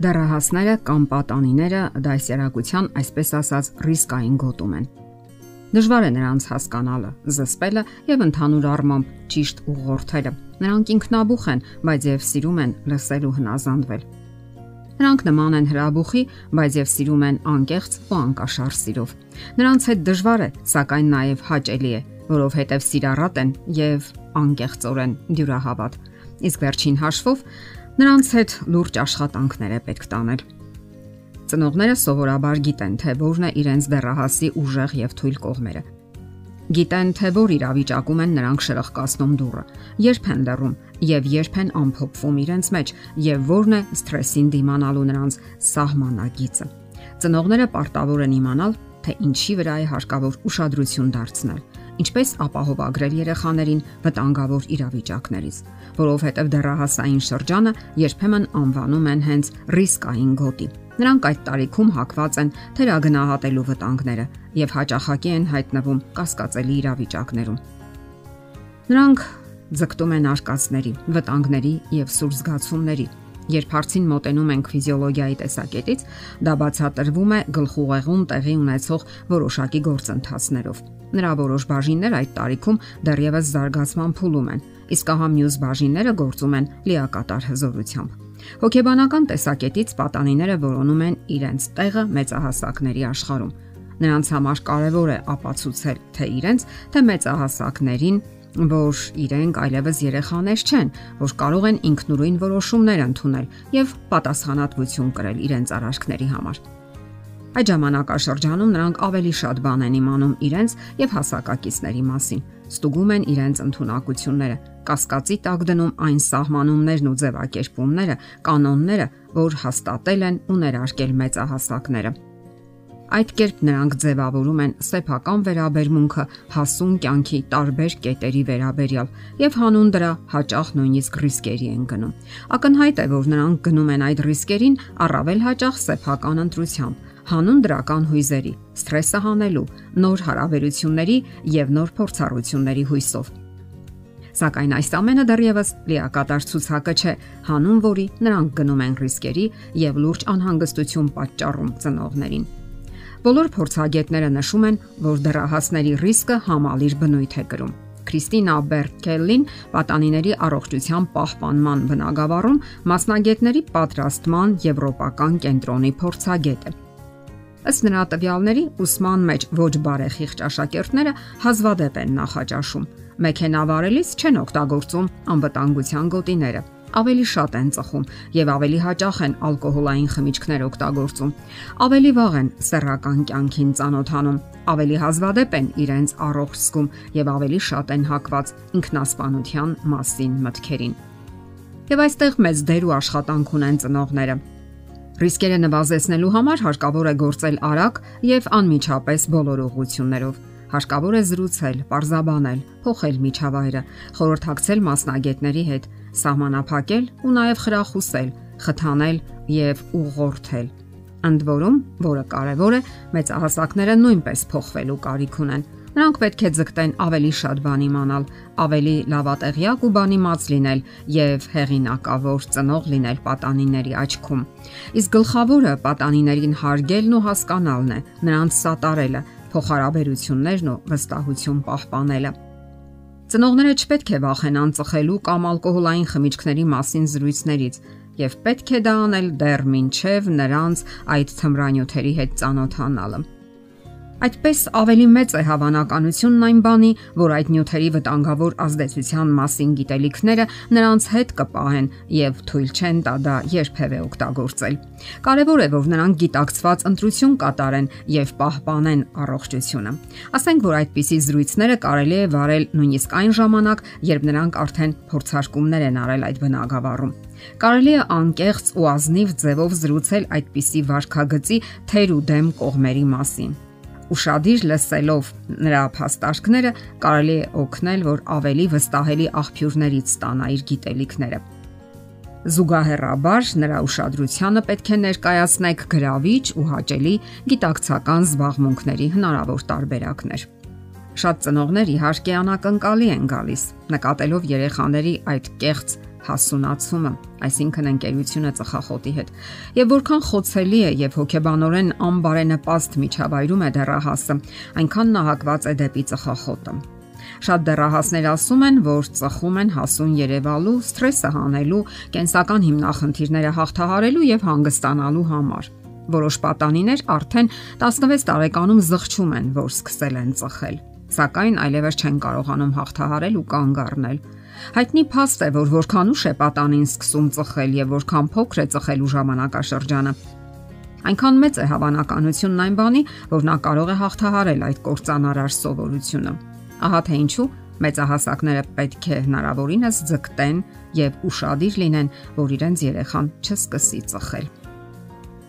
Դեռահասները կամ պատանիները դասերակցության այսպես ասած ռիսկային գոտում են։ Դժվար է նրանց հասկանալը, զսպելը եւ ընդհանուր առմամբ ճիշտ ուղղորդելը։ Նրանք ինքնաբուխ են, բայց եւ սիրում են լսել ու հնազանդվել։ Նրանք նման են հրաբուխի, բայց եւ սիրում են անկեղծ ու անկաշար սիրով։ Նրանց հետ դժվար է, սակայն նաեւ հաճելի է, որովհետեւ սիրառատ են եւ անկեղծորեն դյուրահավատ։ Իսկ վերջին հաշվով Նրանց հետ լուրջ աշխատանքներ է պետք տանել։ Ծնողները սովորաբար գիտեն, թե որն է իրենց դեռահասի ուժեղ եւ թույլ կողմերը։ Գիտեն, թե որ իրավիճակում են նրանք շրխկացնում դուրը, երբ են լռում եւ երբ են ամփոփվում իրենց մեջ եւ որն է սթրեսին դիմանալու նրանց սահմանագիծը։ Ծնողները պարտավոր են իմանալ, թե ինչի վրա է հարկավոր ուշադրություն դարձնել ինչպես ապահովագրել երեխաներին վտանգավոր իրավիճակներից, որովհետև դեռահասային շրջանը երբեմն անվանում են հենց ռիսկային գոտի։ Նրանք այդ տարիքում հակված են թերագնահատելու վտանգները եւ հաճախակի են հայտնվում կասկածելի իրավիճակներում։ Նրանք ձգտում են արկածների, վտանգների եւ սուր զգացումների, Երբ հարցին մոտենում ենք ֆիզիոլոգիայի տեսակետից, դա բացատրվում է գլխուղեղում տեղի ունեցող որոշակի գործընթացներով։ Նրա որոշ բաժիններ այդ տարիքում դեռևս զարգացման փուլում են, իսկ ահա մյուս բաժինները գործում են լիակատար հզորությամբ։ Հոգեբանական տեսակետից պատանիները որոնում են իրենց տեղը մեծահասակների աշխարհում։ Նրանց համար կարևոր է ապացուցել թե իրենց, թե մեծահասակներին որ իրենք այլևս երեխաներ չեն, որ կարող են ինքնուրույն որոշումներ ընդունել եւ պատասխանատվություն կրել իրենց արարքների համար։ Այդ ժամանակաշրջանում նրանք ավելի շատ բան են իմանում իրենց եւ հասակակիցների մասին, ստուգում են իրենց ընտունակությունները, կասկածի տակ դնում այն սահմանումներն ու ձևակերպումները, կանոնները, որ հաստատել են ու ներարկել մեծահասակները։ Այդ կերպ նրանք ձևավորում են սեփական վերաբերմունքը հասուն կյանքի տարբեր կետերի վերաբերյալ եւ հանուն դրա հաճախ նույնիսկ ռիսկերի են գնում։ Ակնհայտ է, որ նրանք գնում են այդ ռիսկերին առավել հաճախ սեփական ընտրությամբ, հանուն դրական հույզերի, սթրեսը հանելու, նոր հարաբերությունների եւ նոր փորձառությունների հույսով։ Սակայն այս ամենը դեռևս լիակատար ցուցակը չէ, հանուն որի նրանք գնում են ռիսկերի եւ լուրջ անհանգստություն պատճառում ծնողներին։ Բոլոր փորձագետները նշում են, որ դեռահասների ռիսկը համալիր բնույթ է կրում։ Քրիստինա Բերքելին պատանիների առողջության պահպանման բնագավառում մասնագետների պատրաստման եվրոպական կենտրոնի փորձագետ է։ Ըստ նրա տվյալների, ուսման մեջ ոչ բարեխիղճ աշակերտները հազվադեպ են նախաճաշում։ Մեքենավարելիս չեն օգտագործում անվտանգության գոտիները ավելի շատ են ծխում եւ ավելի հաճախ են ալկոհոլային խմիչքներ օգտագործում։ Ավելի վաղ են սեռական կյանքին ծանոթանում, ավելի հազվադեպ են իրենց առողջ զգում եւ ավելի շատ են հակված ինքնասպանության մասին մտքերին։ Եվ այստեղ մեծ դեր ու աշխատանք ունեն ծնողները։ Ռիսկերը նվազեցնելու համար հարկավոր է գործել արագ եւ անմիջապես բոլոր ուղություններով հարկավոր է զրուցել, parzabanել, փոխել միջավայրը, խորհրդակցել մասնագետների հետ, սահմանափակել ու նաև խրախուսել, խթանել եւ ուղղորդել։ Ընդ որում, որը կարևոր է, մեծահասակները նույնպես փոխվելու կարիք ունեն։ Նրանք պետք է ձգտեն ավելի շատ բան իմանալ, ավելի լավատեղյակ ու բանիմաց լինել եւ հեղինակավոր ծնող լինել պատանիների աչքում։ Իսկ գլխավորը պատանիներին հարգելն ու հասկանալն է, նրանց սատարելը, փոխհարաբերություններն ու վստահություն պահպանելը։ Ծնողները չպետք է վախենան ծխելու կամ ալկոհոլային խմիչքների մասին զրույցներից եւ պետք է դա անել դեռ մինչև նրանց այդ թմրանյութերի հետ ծանոթանալը։ Այդպես ավելի մեծ է հավանականությունն այն բանի, որ այդ նյութերի վտանգավոր ազդեցության մասին գիտելիքները նրանց հետ կպահեն եւ թույլ չեն տա դա երբևէ օգտագործել։ Կարևոր է, որ նրանք գիտակցված ընտրություն կատարեն եւ պահպանեն առողջությունը։ Ասենք, որ այդպիսի զրույցները կարելի է վարել նույնիսկ այն ժամանակ, երբ նրանք արդեն փորձարկումներ են արել այդ բնակավարում։ Կարելի է անկեղծ ու ազնիվ ձևով զրուցել այդպիսի վարքագծի թեր ու դեմ կողմերի մասին Ուշադիր լսելով նրա փաստարկները կարելի է օգնել, որ ավելի վստահելի աղբյուրներից ստանա իր գիտելիքները։ Զուգահեռաբար նրա ուշադրությանը պետք է ներկայացնեք գրավիչ ու հաճելի գիտակցական զբաղմունքների հնարավոր տարբերակներ։ Շատ ծնողներ իհարկե անակնկալի են գալիս, նկատելով երեխաների այդ կեղծ հասունացումը, այսինքն ընկերությունը ծխախոտի հետ։ Եվ որքան խոցելի է եւ հոգեբանորեն անբարենպաստ միջավայրում է դեռահասը, այնքան նահակված է դեպի ծխախոտը։ Շատ դեռահասներ ասում են, որ ծխում են հասուն Երևալու, սթրեսը հանելու, կենսական հիմնախնդիրները հաղթահարելու եւ հանգստանալու համար։ Որոշ պատանիներ արդեն 16 տարեկանում զղջում են, որ սկսել են ծխել, սակայն այլևս չեն կարողանում հաղթահարել ու կանգ առնել։ Հայտնի փաստ է, որ որքան ուշ է պատանին սկսում ծխել եւ որքան փոքր է ծխելու ժամանակաշրջանը, այնքան մեծ է հավանականությունն այն բանի, որ նա կարող է հաղթահարել այդ կործանարար սովորությունը։ Ահա թե ինչու մեծահասակները պետք է հնարավորինս ձգտեն եւ ուշադիր լինեն, որ իրենց երեխան չսկսի ծխել։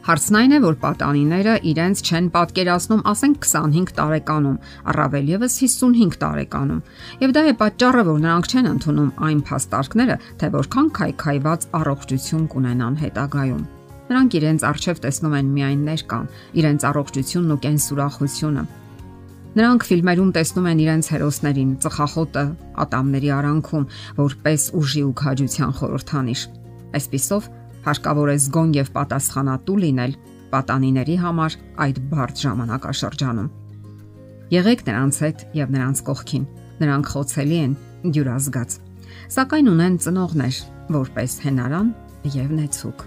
Հարցն այն է, որ պատանիները իրենց չեն պատկերացնում, ասենք 25 տարեկանում, առավել եւս 55 տարեկանում։ Եվ դա է պատճառը, որ նրանք չեն ընդունում այն փաստարկները, թե որքան քայքայված առողջություն կունենան հետագայում։ Նրանք իրենց արժև տեսնում են միայն ներկան, իրենց առողջությունն ու կենսուրախությունը։ Նրանք ֆիլմերում տեսնում են իրենց հերոսներին ծխախոտը ատամների արանքում, որպես ուժի ու քաջության խորհրդանիշ։ Այսպիսով հարկավոր է զգոն եւ պատասխանատու լինել պատանիների համար այդ բարդ ժամանակաշրջանում։ Եղեք նրանց հետ եւ նրանց կողքին։ Նրանք խոցելի են, դյուրազգաց, սակայն ունեն ծնողներ, որպես հենարան եւ նեցուկ։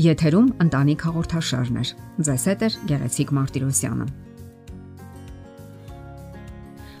Եթերում ընտանիք հաղորդաշարներ։ Ձեզ հետ է Գեղեցիկ Մարտիրոսյանը։